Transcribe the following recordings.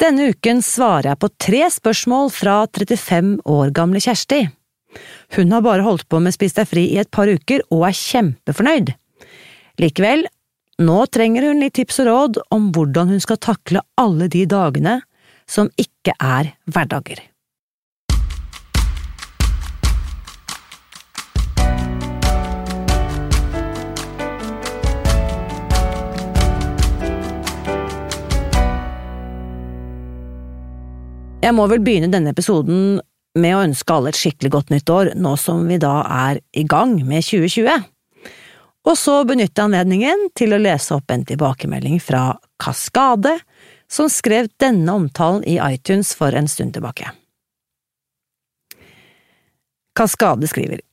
Denne uken svarer jeg på tre spørsmål fra 35 år gamle Kjersti. Hun har bare holdt på med Spis deg fri i et par uker og er kjempefornøyd. Likevel, nå trenger hun litt tips og råd om hvordan hun skal takle alle de dagene som ikke er hverdager. Jeg må vel begynne denne episoden med å ønske alle et skikkelig godt nytt år, nå som vi da er i gang med 2020. Og så benytter jeg anledningen til å lese opp en tilbakemelding fra Kaskade, som skrev denne omtalen i iTunes for en stund tilbake. Kaskade skriver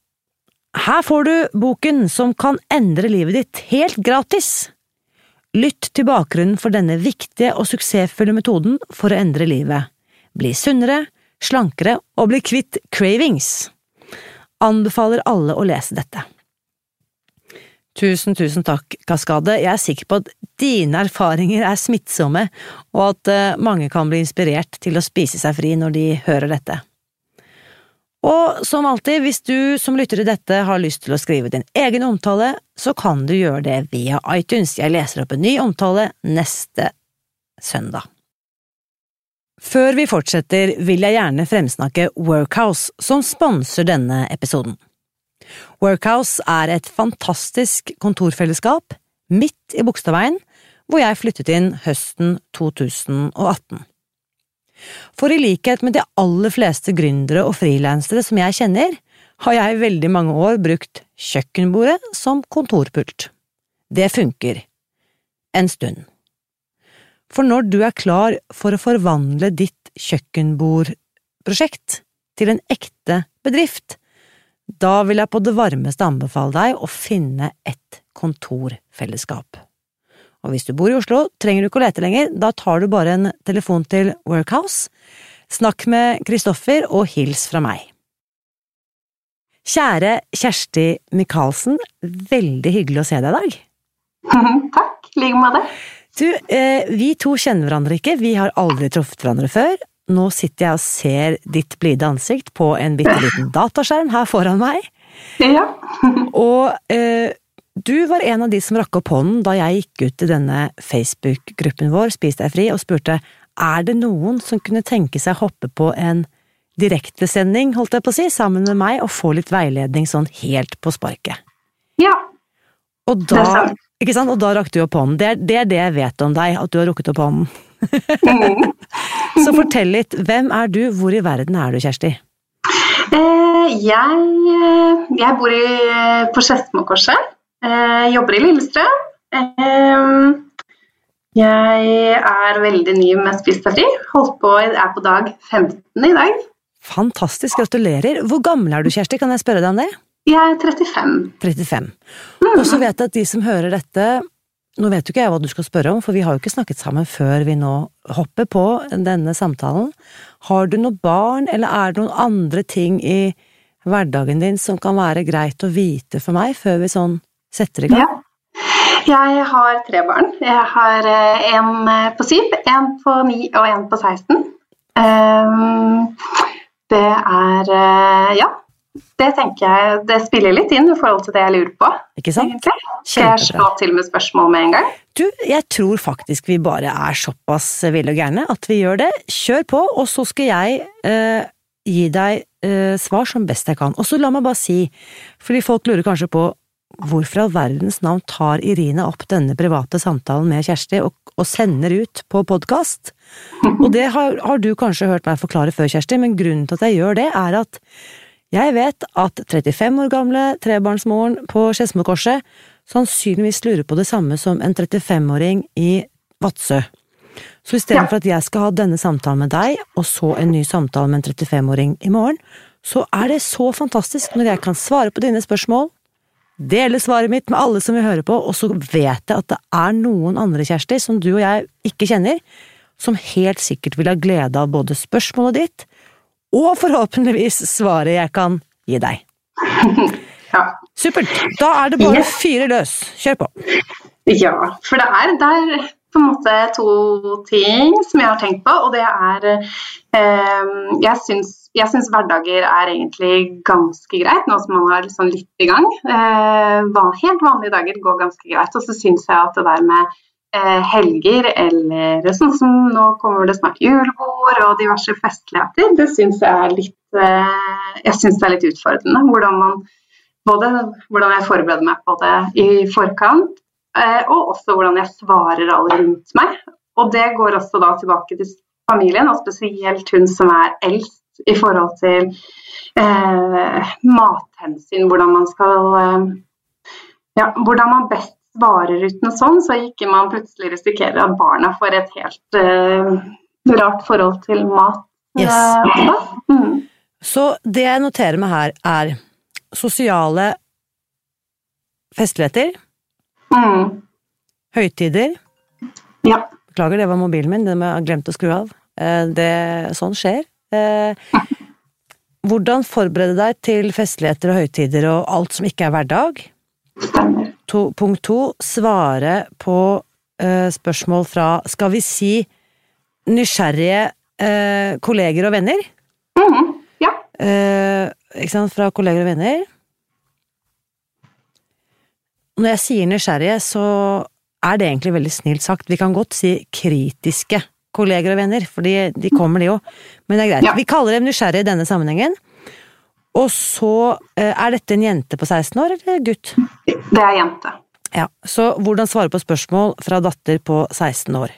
Her får du boken som kan endre livet ditt helt gratis! Lytt til bakgrunnen for denne viktige og suksessfulle metoden for å endre livet. Bli sunnere, slankere og bli kvitt cravings. Anbefaler alle å lese dette. Tusen, tusen takk, Kaskade. Jeg er sikker på at dine erfaringer er smittsomme, og at eh, mange kan bli inspirert til å spise seg fri når de hører dette. Og som alltid, hvis du som lytter til dette har lyst til å skrive din egen omtale, så kan du gjøre det via iTunes. Jeg leser opp en ny omtale neste søndag. Før vi fortsetter, vil jeg gjerne fremsnakke Workhouse, som sponser denne episoden. Workhouse er et fantastisk kontorfellesskap midt i Bogstadveien, hvor jeg flyttet inn høsten 2018. For i likhet med de aller fleste gründere og frilansere som jeg kjenner, har jeg i veldig mange år brukt kjøkkenbordet som kontorpult. Det funker. En stund. For når du er klar for å forvandle ditt kjøkkenbordprosjekt til en ekte bedrift, da vil jeg på det varmeste anbefale deg å finne et kontorfellesskap. Og hvis du bor i Oslo, trenger du ikke å lete lenger, da tar du bare en telefon til Workhouse, snakk med Kristoffer og hils fra meg. Kjære Kjersti Michaelsen, veldig hyggelig å se deg i dag. Takk, i like måte. Du, eh, vi to kjenner hverandre ikke, vi har aldri truffet hverandre før. Nå sitter jeg og ser ditt blide ansikt på en bitte liten dataskjerm her foran meg. Ja. Og eh, du var en av de som rakk opp hånden da jeg gikk ut i denne Facebook-gruppen vår, Spis deg fri, og spurte er det noen som kunne tenke seg å hoppe på en direktesending, holdt jeg på å si, sammen med meg og få litt veiledning sånn helt på sparket. ja. Og da. Ikke sant? Og da rakk du opp hånden. Det er, det er det jeg vet om deg, at du har rukket opp hånden. Mm. Så fortell litt, hvem er du, hvor i verden er du, Kjersti? Eh, jeg, eh, jeg bor i, på Skedsmokorset. Eh, jobber i Lillestrøm. Eh, jeg er veldig ny med Spis fri. Holdt på, er på dag 15 i dag. Fantastisk, gratulerer. Hvor gammel er du, Kjersti, kan jeg spørre deg om det? Jeg er 35. 35. Og så vet jeg at de som hører dette Nå vet jo ikke jeg hva du skal spørre om, for vi har jo ikke snakket sammen før vi nå hopper på denne samtalen. Har du noe barn, eller er det noen andre ting i hverdagen din som kan være greit å vite for meg før vi sånn setter i gang? Ja. Jeg har tre barn. Jeg har eh, en eh, på syv, en på ni og en på 16. Ehm, det er eh, Ja. Det tenker jeg det spiller litt inn i forhold til det jeg lurer på. Ikke sant? Skal jeg slå til med spørsmål med en gang? Du, jeg tror faktisk vi bare er såpass ville og gærne at vi gjør det. Kjør på, og så skal jeg eh, gi deg eh, svar som best jeg kan. Og så la meg bare si, fordi folk lurer kanskje på hvorfor all verdens navn tar Irine opp denne private samtalen med Kjersti og, og sender ut på podkast? Og det har, har du kanskje hørt meg forklare før, Kjersti, men grunnen til at jeg gjør det, er at jeg vet at 35 år gamle trebarnsmoren på Skedsmokorset sannsynligvis lurer på det samme som en 35-åring i Vadsø. Så istedenfor at jeg skal ha denne samtalen med deg, og så en ny samtale med en 35-åring i morgen, så er det så fantastisk når jeg kan svare på dine spørsmål, dele svaret mitt med alle som vil høre på, og så vet jeg at det er noen andre, Kjersti, som du og jeg ikke kjenner, som helt sikkert vil ha glede av både spørsmålet ditt, og forhåpentligvis svaret jeg kan gi deg. Ja. Supert! Da er det bare å fyre løs. Kjør på. ja, for det er der på en måte to ting som jeg har tenkt på, og det er eh, Jeg syns, jeg syns hverdager er egentlig ganske greit, nå som man er liksom litt i gang. Eh, helt vanlige dager går ganske greit. Og så syns jeg at det der med helger eller sånn som nå kommer det snart julebord og diverse festligheter, det syns jeg er litt eh, Jeg syns det er litt utfordrende. Hvordan man både hvordan jeg forbereder meg på det i forkant, Eh, og også hvordan jeg svarer alle rundt meg. Og det går også da tilbake til familien, og spesielt hun som er eldst i forhold til eh, mathensyn, hvordan man skal eh, ja, hvordan man best svarer ut noe sånn, så ikke man plutselig risikerer at barna får et helt uh, rart forhold til mat. Yes. Eh, mm. Så det jeg noterer meg her, er sosiale festligheter Mm. Høytider. Ja. Beklager, det var mobilen min, den har jeg glemt å skru av. Eh, det, sånn skjer. Hvordan forberede deg til festligheter og høytider og alt som ikke er hverdag? To, punkt to, svare på uh, spørsmål fra, skal vi si, nysgjerrige uh, kolleger og venner. Mm, ja. Uh, ikke sant, fra kolleger og venner. Når jeg sier nysgjerrige, så er det egentlig veldig snilt sagt. Vi kan godt si kritiske kolleger og venner, for de kommer, de jo. Men det er greit. Ja. Vi kaller dem nysgjerrige i denne sammenhengen. Og så eh, Er dette en jente på 16 år, eller gutt? Det er jente. Ja, Så hvordan svare på spørsmål fra datter på 16 år?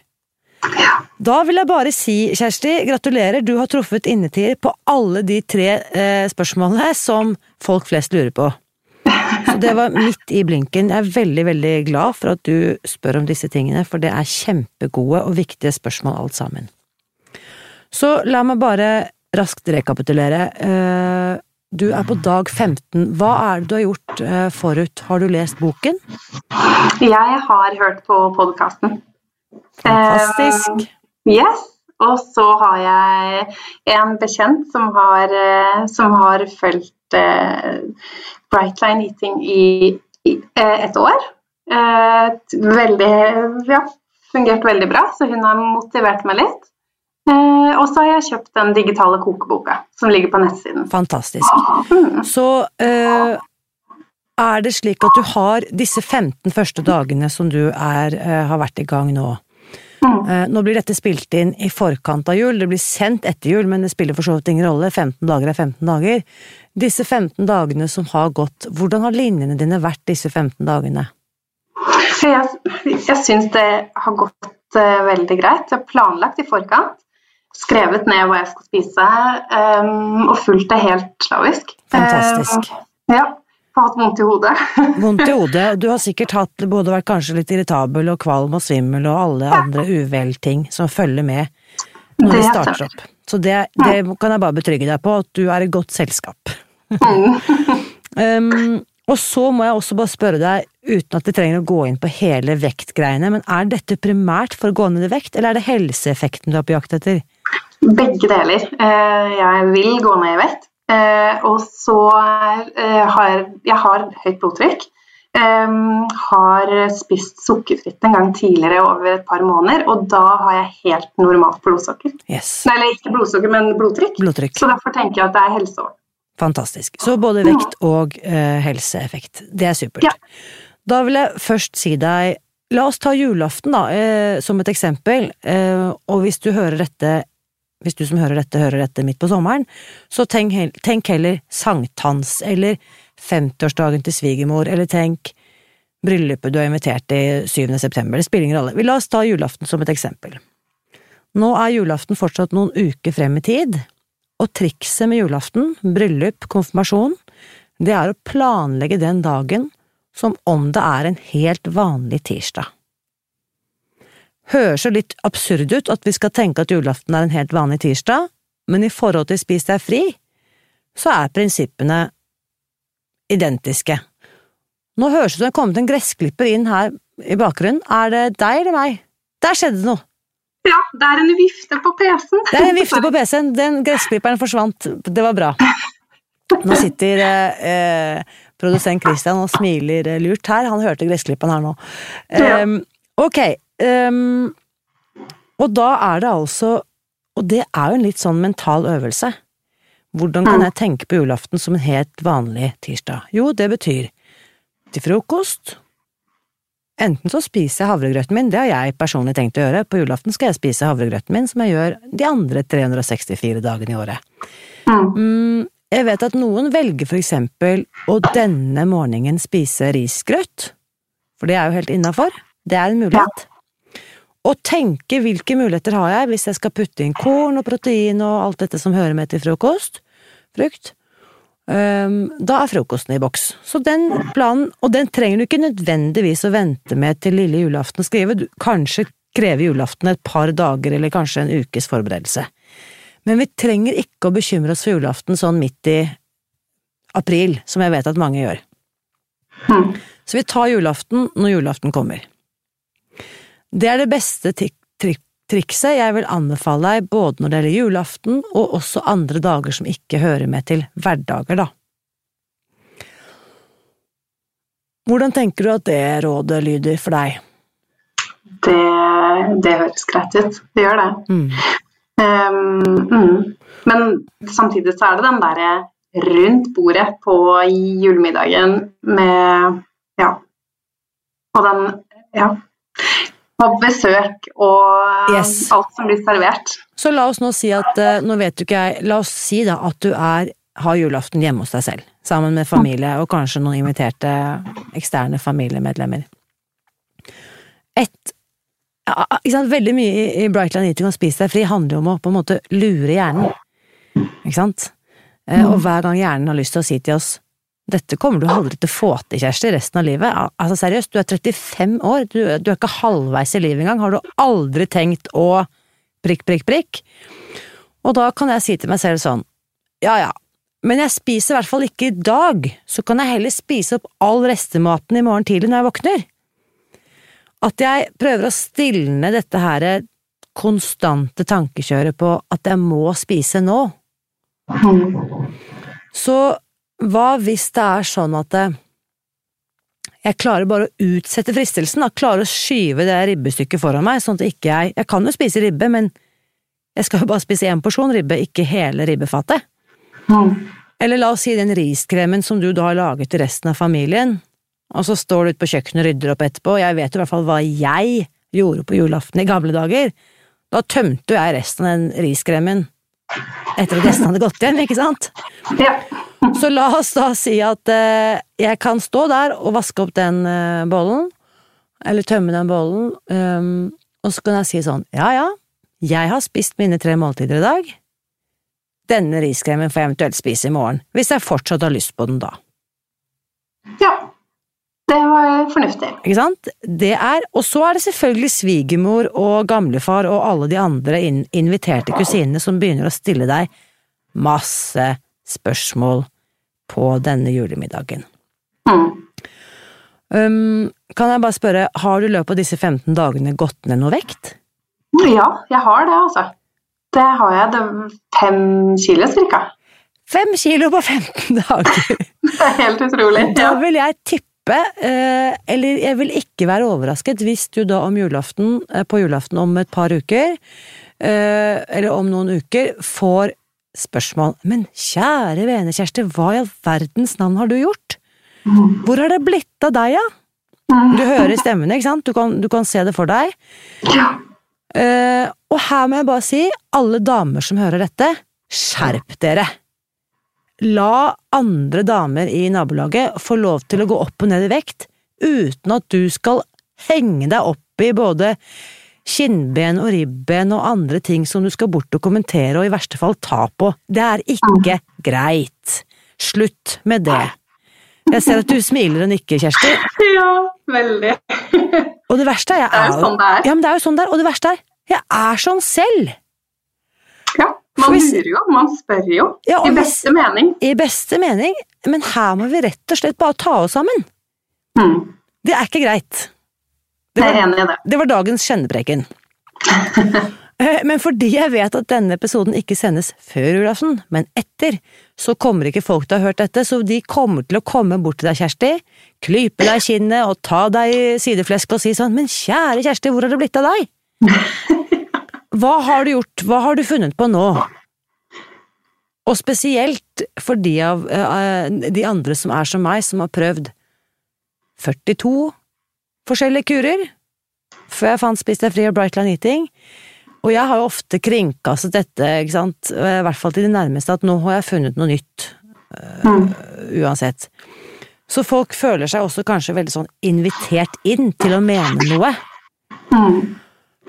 Ja. Da vil jeg bare si, Kjersti, gratulerer, du har truffet innetider på alle de tre eh, spørsmålene som folk flest lurer på. Så det var midt i blinken. Jeg er veldig, veldig glad for at du spør om disse tingene, for det er kjempegode og viktige spørsmål alt sammen. Så la meg bare raskt rekapitulere. Eh, du er på dag 15. Hva er det du har gjort eh, forut? Har du lest boken? Jeg har hørt på podkasten. Fantastisk. Uh, yes. Og så har jeg en bekjent som har, som har fulgt uh, Brightline Eating i, i uh, et år. Veldig Ja, fungert veldig bra, så hun har motivert meg litt. Og så har jeg kjøpt den digitale kokeboka som ligger på nettsiden. Fantastisk. Så Så er det slik at du har disse 15 første dagene som du er, har vært i gang nå? Mm. Nå blir dette spilt inn i forkant av jul, det blir sendt etter jul, men det spiller for så vidt ingen rolle, 15 dager er 15 dager. Disse 15 dagene som har gått, hvordan har linjene dine vært disse 15 dagene? Jeg, jeg syns det har gått uh, veldig greit. Jeg har planlagt i forkant, skrevet ned hva jeg skal spise, um, og fulgt det helt slavisk. Fantastisk. Uh, ja har hatt vondt i hodet. vondt i hodet. Du har sikkert hatt, både vært kanskje litt irritabel og kvalm og svimmel og alle andre uvelting som følger med når vi starter opp. Så det, det, kan jeg bare betrygge deg på, at du er i godt selskap. um, og så må jeg også bare spørre deg, uten at vi trenger å gå inn på hele vektgreiene, men er dette primært for å gå ned i vekt, eller er det helseeffekten du er på jakt etter? Begge deler. Eh, jeg vil gå ned i vekt. Eh, og så eh, har jeg har høyt blodtrykk. Um, har spist sukkerfritt en gang tidligere over et par måneder, og da har jeg helt normalt blodsukker. Yes. Nei, eller ikke blodsukker, men blodtrykk. blodtrykk. Så derfor tenker jeg at det er helseår. Fantastisk. Så både vekt og helseeffekt. Det er supert. Ja. Da vil jeg først si deg La oss ta julaften da, eh, som et eksempel, eh, og hvis du hører dette hvis du som hører dette, hører dette midt på sommeren, så tenk, tenk heller sankthans, eller 50-årsdagen til svigermor, eller tenk bryllupet du er invitert til 7. september, det spiller ingen rolle. Vi la oss ta julaften som et eksempel. Nå er julaften fortsatt noen uker frem i tid, og trikset med julaften, bryllup, konfirmasjon, det er å planlegge den dagen som om det er en helt vanlig tirsdag høres jo litt absurd ut at vi skal tenke at julaften er en helt vanlig tirsdag, men i forhold til Spis deg fri, så er prinsippene identiske. Nå høres det ut som det er kommet en gressklipper inn her i bakgrunnen. Er det deg eller meg? Der skjedde det noe! Ja, det er en vifte på PC-en. Det er en vifte på PC-en. Den gressklipperen forsvant. Det var bra. Nå sitter eh, produsent Christian og smiler lurt her. Han hørte gressklipperen her nå. Um, ok, ehm, Og da er det altså Og det er jo en litt sånn mental øvelse. Hvordan kan jeg tenke på julaften som en helt vanlig tirsdag? Jo, det betyr til frokost Enten så spiser jeg havregrøten min, det har jeg personlig tenkt å gjøre. På julaften skal jeg spise havregrøten min, som jeg gjør de andre 364 dagene i året. Mm, jeg vet at noen velger for eksempel å denne morgenen spise risgrøt, for det er jo helt innafor. Det er en mulighet. Og tenke hvilke muligheter har jeg hvis jeg skal putte inn korn og protein og alt dette som hører med til frokost, frukt. Ehm, da er frokosten i boks. Så den planen, og den trenger du ikke nødvendigvis å vente med til lille julaften skrive, du, kanskje krever julaften et par dager eller kanskje en ukes forberedelse. Men vi trenger ikke å bekymre oss for julaften sånn midt i april, som jeg vet at mange gjør. Mm. Så vi tar julaften når julaften kommer. Det er det beste tri tri trikset jeg vil anbefale deg både når det gjelder julaften og også andre dager som ikke hører med til hverdager, da. Hvordan tenker du at det rådet lyder for deg? Det, det høres greit ut. Det gjør det. Mm. Um, mm. Men samtidig så er det den derre rundt bordet på julemiddagen med Ja. Og den Ja. Og besøk og Yes. alt som blir servert. Så la oss nå si at eh, Nå vet du ikke jeg La oss si da at du er har julaften hjemme hos deg selv, sammen med familie og kanskje noen inviterte eksterne familiemedlemmer. Et ja, sant? Veldig mye i- Brightland, Brightline Eating og Spis deg fri handler jo om å på en måte lure hjernen. Ikke sant? Eh, Og hver gang hjernen har lyst til å si til oss dette kommer du aldri til å få til, Kjersti, resten av livet. Altså seriøst, du er 35 år, du, du er ikke halvveis i livet engang. Har du aldri tenkt å prikk, prikk, prikk? Og da kan jeg si til meg selv sånn, ja ja, men jeg spiser i hvert fall ikke i dag, så kan jeg heller spise opp all restematen i morgen tidlig når jeg våkner. At jeg prøver å stilne dette her konstante tankekjøret på at jeg må spise nå. Mm. Så hva hvis det er sånn at eh, jeg klarer bare å utsette fristelsen, da, klarer å skyve det ribbestykket foran meg, sånn at ikke jeg Jeg kan jo spise ribbe, men jeg skal jo bare spise én porsjon ribbe, ikke hele ribbefatet. Mm. Eller la oss si den riskremen som du da har laget til resten av familien, og så står du ute på kjøkkenet og rydder opp etterpå, og jeg vet jo i hvert fall hva jeg gjorde på julaften i gamle dager. Da tømte jo jeg resten av den riskremen etter at gjestene hadde gått hjem, ikke sant? Ja. Så la oss da si at eh, jeg kan stå der og vaske opp den eh, bollen, eller tømme den bollen, um, og så kan jeg si sånn, ja ja, jeg har spist mine tre måltider i dag. Denne riskremen får jeg eventuelt spise i morgen, hvis jeg fortsatt har lyst på den da. ja. Det var fornuftig. Ikke sant? Det er, og så er det selvfølgelig svigermor og gamlefar og alle de andre inviterte kusinene som begynner å stille deg masse spørsmål på denne julemiddagen. Mm. Um, kan jeg bare spørre, har du i løpet av disse 15 dagene gått ned noe vekt? Ja, jeg har det, altså. Det har jeg. Det er fem kilo cirka. Fem kilo på 15 dager! Det er helt utrolig. Da vil jeg tippe, eller jeg vil ikke være overrasket hvis du da om julaften, eh, på julaften om et par uker, eh, eller om noen uker, får spørsmål Men kjære vene, Kjersti, hva i all verdens navn har du gjort? Hvor har det blitt av deg, ja? Mm. Du hører stemmene, ikke sant? Du kan, du kan se det for deg. Ja. Eh, og her må jeg bare si, alle damer som hører dette, skjerp dere! La andre damer i nabolaget få lov til å gå opp og ned i vekt, uten at du skal henge deg opp i både kinnben og ribben og andre ting som du skal bort og kommentere og i verste fall ta på. Det er ikke greit. Slutt med det. Jeg ser at du smiler og nikker, Kjersti. ja, veldig. Og det verste er jeg Det er jo sånn det er. Ja, men det er jo sånn det er. Og det verste er, jeg er sånn selv! Man lurer jo, man spør jo. Ja, I beste mening. I beste mening, men her må vi rett og slett bare ta oss sammen. Mm. Det er ikke greit. Det Jeg er enig i det. det var dagens kjennepreken. Eh, Men fordi jeg vet at denne episoden ikke sendes før julaften, men etter, så kommer ikke folk til å ha hørt dette, så de kommer til å komme bort til deg, Kjersti, klype deg i kinnet og ta deg i sideflesk og si sånn, men kjære Kjersti, hvor har det blitt av deg? Hva har du gjort, hva har du funnet på nå? Og spesielt for de av eh, de andre som er som meg, som har prøvd 42 forskjellige kurer før jeg fant Spis deg fri og Brightline Eating. Og jeg har jo ofte kringkastet dette, ikke sant, i hvert fall til de nærmeste, at nå har jeg funnet noe nytt. øh, uansett. Så folk føler seg også kanskje veldig sånn invitert inn til å mene noe. Mm.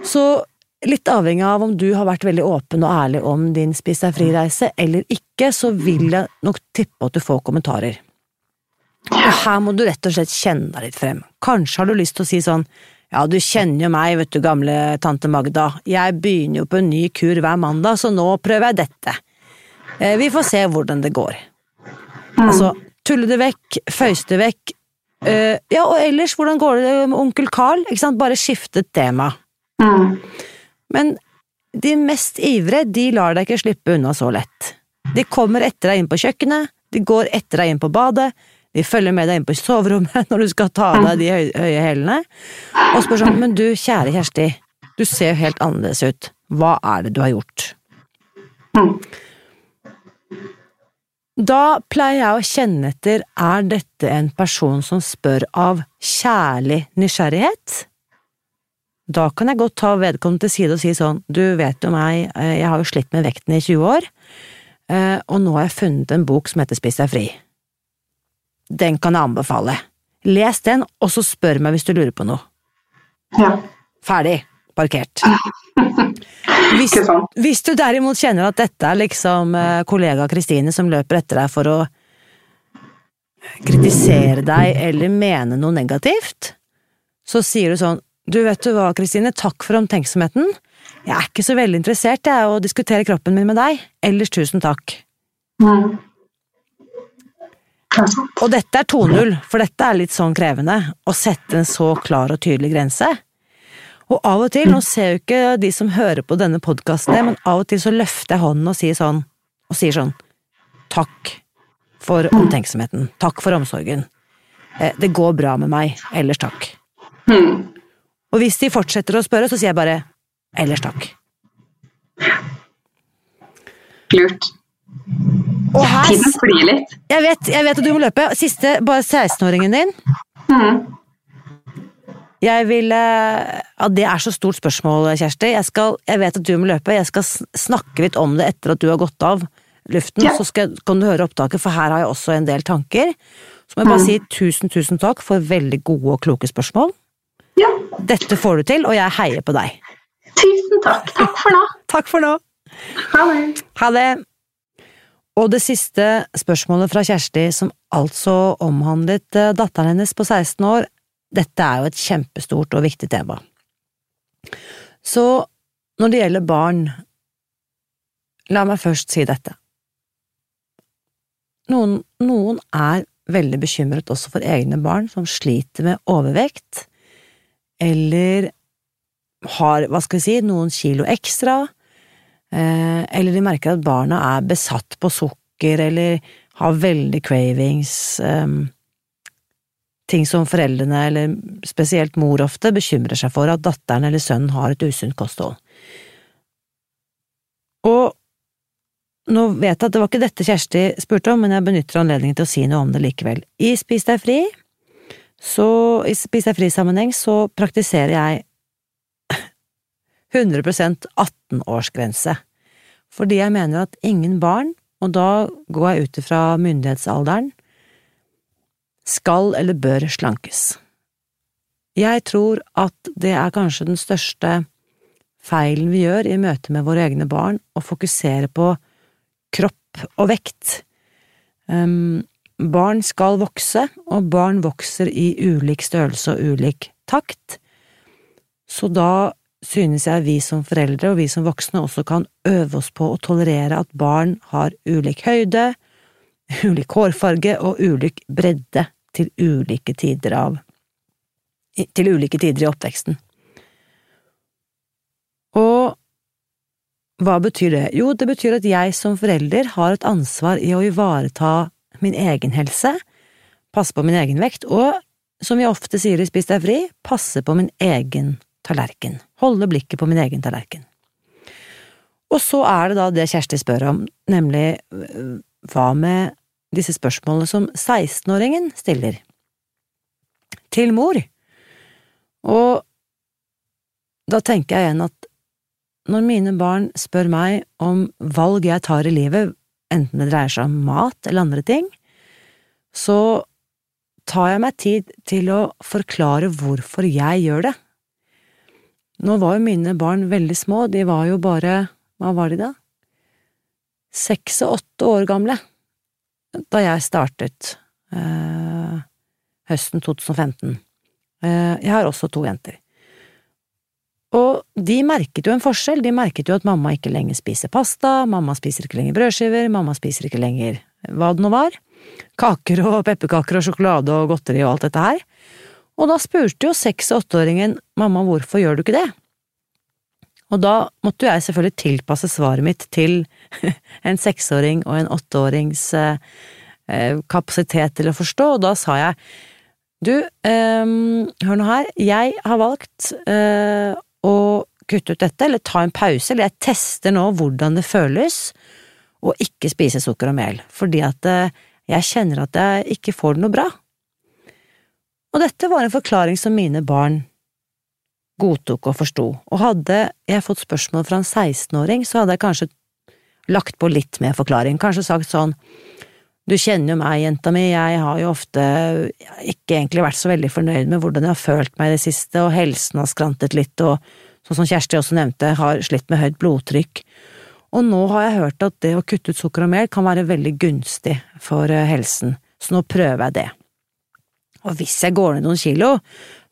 Så litt avhengig av om du har vært veldig åpen og ærlig om din Spis deg fri-reise eller ikke, så vil jeg nok tippe at du får kommentarer. Og her må du rett og slett kjenne deg litt frem. Kanskje har du lyst til å si sånn ja, du kjenner jo meg, vet du, gamle tante Magda, jeg begynner jo på en ny kur hver mandag, så nå prøver jeg dette. Eh, Vi får se hvordan det går. Altså, tulle det vekk, føyse det vekk. Eh, ja, og ellers, hvordan går det med onkel Carl? Ikke sant, bare skifte tema. Mm. Men de mest ivrige, de lar deg ikke slippe unna så lett. De kommer etter deg inn på kjøkkenet, de går etter deg inn på badet, de følger med deg inn på soverommet når du skal ta av deg de høye, høye hælene, og spør sånn, men du, kjære Kjersti, du ser jo helt annerledes ut, hva er det du har gjort? Da pleier jeg å kjenne etter, er dette en person som spør av kjærlig nysgjerrighet? Da kan jeg godt ta vedkommende til side og si sånn, du vet jo meg, eh, jeg har jo slitt med vekten i 20 år, eh, og nå har jeg funnet en bok som heter Spis deg fri. Den kan jeg anbefale. Les den, og så spør meg hvis du lurer på noe. Ja. Ferdig. Parkert. Hvis, hvis du derimot kjenner at dette er liksom eh, kollega Kristine som løper etter deg for å kritisere deg eller mene noe negativt, så sier du sånn Du vet du hva, Kristine, takk for omtenksomheten. Jeg er ikke så veldig interessert jeg, å diskutere kroppen min med deg. Ellers tusen takk. Mm. Sant. Og dette er 2-0, for dette er litt sånn krevende, å sette en så klar og tydelig grense. Og av og til, nå ser jo ikke de som hører på denne podkasten men av og til så løfter jeg hånden og sier sånn, og sier sånn, takk for omtenksomheten, takk for omsorgen. Eh, Det går bra med meg, ellers takk. Mm. Og hvis de fortsetter å spørre, så sier jeg bare ellers takk. Lurt. Og her Tiden flyr litt. Jeg vet, jeg vet at du må løpe. Siste, bare 16-åringen din. Mm. Jeg vil eh, Ja, det er så stort spørsmål, Kjersti. Jeg, skal, jeg vet at du må løpe. Jeg skal snakke litt om det etter at du har gått av luften. Ja. Så skal, kan du høre opptaket, for her har jeg også en del tanker. Så må jeg bare Mm. si tusen, tusen takk for veldig gode og kloke spørsmål. Ja. Dette får du til, og jeg heier på deg. Tusen takk. Takk for nå. Takk for nå! Ha det. Ha det! Og det siste spørsmålet fra Kjersti, som altså omhandlet eh, datteren hennes på 16 år, dette er jo et kjempestort og viktig tema. Så når det gjelder barn, la meg først si dette. Noen, noen er veldig bekymret også for egne barn som sliter med overvekt, eller har, hva skal vi si, noen kilo ekstra, Eh, eller de merker at barna er besatt på sukker, eller har veldig cravings, ehm, ting som foreldrene, eller spesielt mor ofte, bekymrer seg for at datteren eller sønnen har et usunt kosthold. Og nå vet jeg at det var ikke dette Kjersti spurte om, men jeg benytter anledningen til å si noe om det likevel. I Spis deg fri, så, i Spis deg fri-sammenheng, så praktiserer jeg 100% 18-årsgrense. Fordi jeg mener at ingen barn, og da går jeg ut ifra myndighetsalderen, skal eller bør slankes. Jeg tror at det er kanskje den største feilen vi gjør i møte med våre egne barn, å fokusere på kropp og vekt. Um, barn skal vokse, og barn vokser i ulik størrelse og ulik takt. Så da synes jeg vi som foreldre og vi som voksne også kan øve oss på å tolerere at barn har ulik høyde, ulik hårfarge og ulik bredde til ulike tider av til ulike tider i oppveksten. Og hva betyr det? Jo, det betyr at jeg som forelder har et ansvar i å ivareta min egen helse, passe på min egen vekt, og som vi ofte sier i Spis deg fri, passe på min egen tallerken, holde blikket på min egen tallerken. Og så er det da det Kjersti spør om, nemlig hva med disse spørsmålene som 16-åringen stiller? Til mor. Og da tenker jeg igjen at når mine barn spør meg om valg jeg tar i livet, enten det dreier seg om mat eller andre ting, så tar jeg meg tid til å forklare hvorfor jeg gjør det. Nå var jo mine barn veldig små, de var jo bare, hva var de da? Seks og åtte år gamle da jeg startet eh, høsten 2015. Eh, jeg har også to jenter. Og de merket jo en forskjell, de merket jo at mamma ikke lenger spiser pasta, mamma spiser ikke lenger brødskiver, mamma spiser ikke lenger hva det nå var, kaker og pepperkaker og sjokolade og godteri og alt dette her. Og da spurte jo seks- og åtteåringen mamma hvorfor gjør du ikke det? Og da måtte jo jeg selvfølgelig tilpasse svaret mitt til en seksåring og en åtteårings eh, kapasitet til å forstå, og da sa jeg du, eh, hør nå her, jeg har valgt eh, å kutte ut dette, eller ta en pause, eller jeg tester nå hvordan det føles å ikke spise sukker og mel, fordi at eh, jeg kjenner at jeg ikke får det noe bra. Og dette var en forklaring som mine barn godtok og forsto, og hadde jeg fått spørsmål fra en 16-åring, så hadde jeg kanskje lagt på litt mer forklaring, kanskje sagt sånn du kjenner jo meg, jenta mi, jeg har jo ofte ikke egentlig vært så veldig fornøyd med hvordan jeg har følt meg i det siste, og helsen har skrantet litt, og sånn som Kjersti også nevnte, har slitt med høyt blodtrykk. Og nå har jeg hørt at det å kutte ut sukker og mel kan være veldig gunstig for eh, helsen, så nå prøver jeg det. Og hvis jeg går ned noen kilo,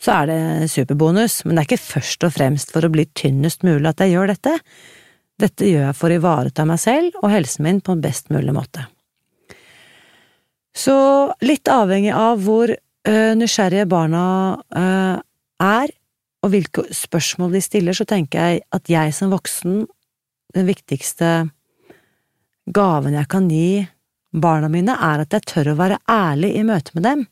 så er det superbonus, men det er ikke først og fremst for å bli tynnest mulig at jeg gjør dette. Dette gjør jeg for å ivareta meg selv og helsen min på en best mulig måte. Så litt avhengig av hvor uh, nysgjerrige barna uh, er, og hvilke spørsmål de stiller, så tenker jeg at jeg som voksen, den viktigste gaven jeg kan gi barna mine, er at jeg tør å være ærlig i møte med dem,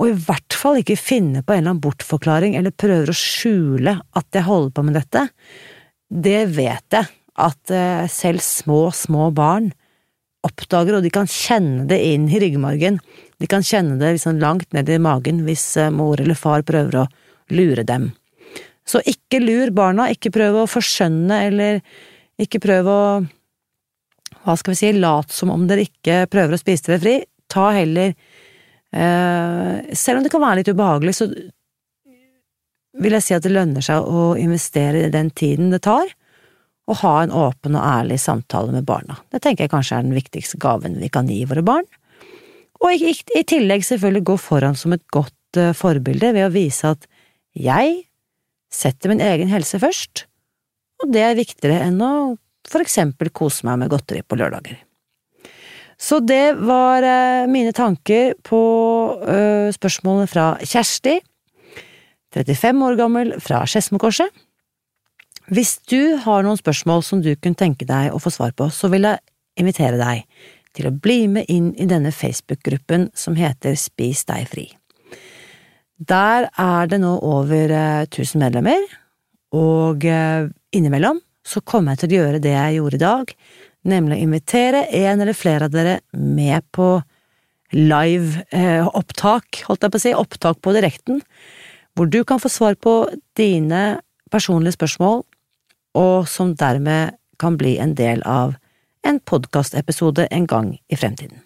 og i hvert fall ikke finne på en eller annen bortforklaring eller prøver å skjule at jeg holder på med dette. Det vet jeg at uh, selv små, små barn oppdager, og de kan kjenne det inn i ryggmargen. De kan kjenne det liksom langt ned i magen hvis eh, mor eller far prøver å lure dem. Så ikke lur barna, ikke prøv å forskjønne eller ikke prøv å hva skal vi si, lat som om dere ikke prøver å spise dere fri. Ta heller eh, Selv om det kan være litt ubehagelig, så vil jeg si at det lønner seg å investere i den tiden det tar å ha en åpen og ærlig samtale med barna. Det tenker jeg kanskje er den viktigste gaven vi kan gi våre barn. Og i, i tillegg selvfølgelig gå foran som et godt uh, forbilde ved å vise at jeg setter min egen helse først, og det er viktigere enn å for eksempel kose meg med godteri på lørdager. Så det var uh, mine tanker på uh, spørsmålene fra Kjersti, 35 år gammel, fra Skedsmokorset. Hvis du har noen spørsmål som du kunne tenke deg å få svar på, så vil jeg invitere deg til å bli med inn i denne Facebook-gruppen som heter Spis deg fri. Der er det nå over 1000 eh, medlemmer, og eh, innimellom så kommer jeg til å gjøre det jeg gjorde i dag, nemlig å invitere en eller flere av dere med på live-opptak, eh, holdt jeg på å si, opptak på direkten, hvor du kan få svar på dine personlige spørsmål og som dermed kan bli en del av en podkastepisode en gang i fremtiden.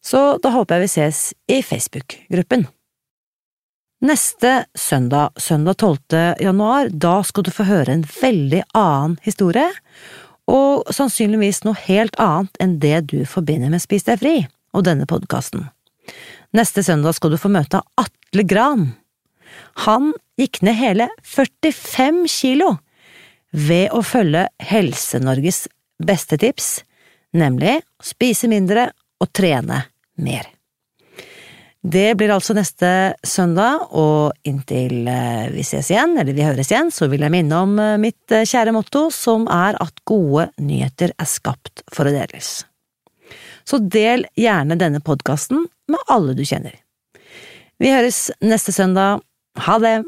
Så da håper jeg vi ses i Facebook-gruppen. Neste søndag, søndag 12. januar, da skal du få høre en veldig annen historie, og sannsynligvis noe helt annet enn det du forbinder med Spis deg fri og denne podkasten. Neste søndag skal du få møte Atle Gran. Han gikk ned hele 45 kilo ved å følge Helse-Norges beste tips, nemlig spise mindre og trene mer. Det blir altså neste søndag, og inntil eh, vi ses igjen, eller vi høres igjen, så vil jeg minne om eh, mitt eh, kjære motto, som er at gode nyheter er skapt for å deles. Så del gjerne denne podkasten med alle du kjenner. Vi høres neste søndag. Ha det!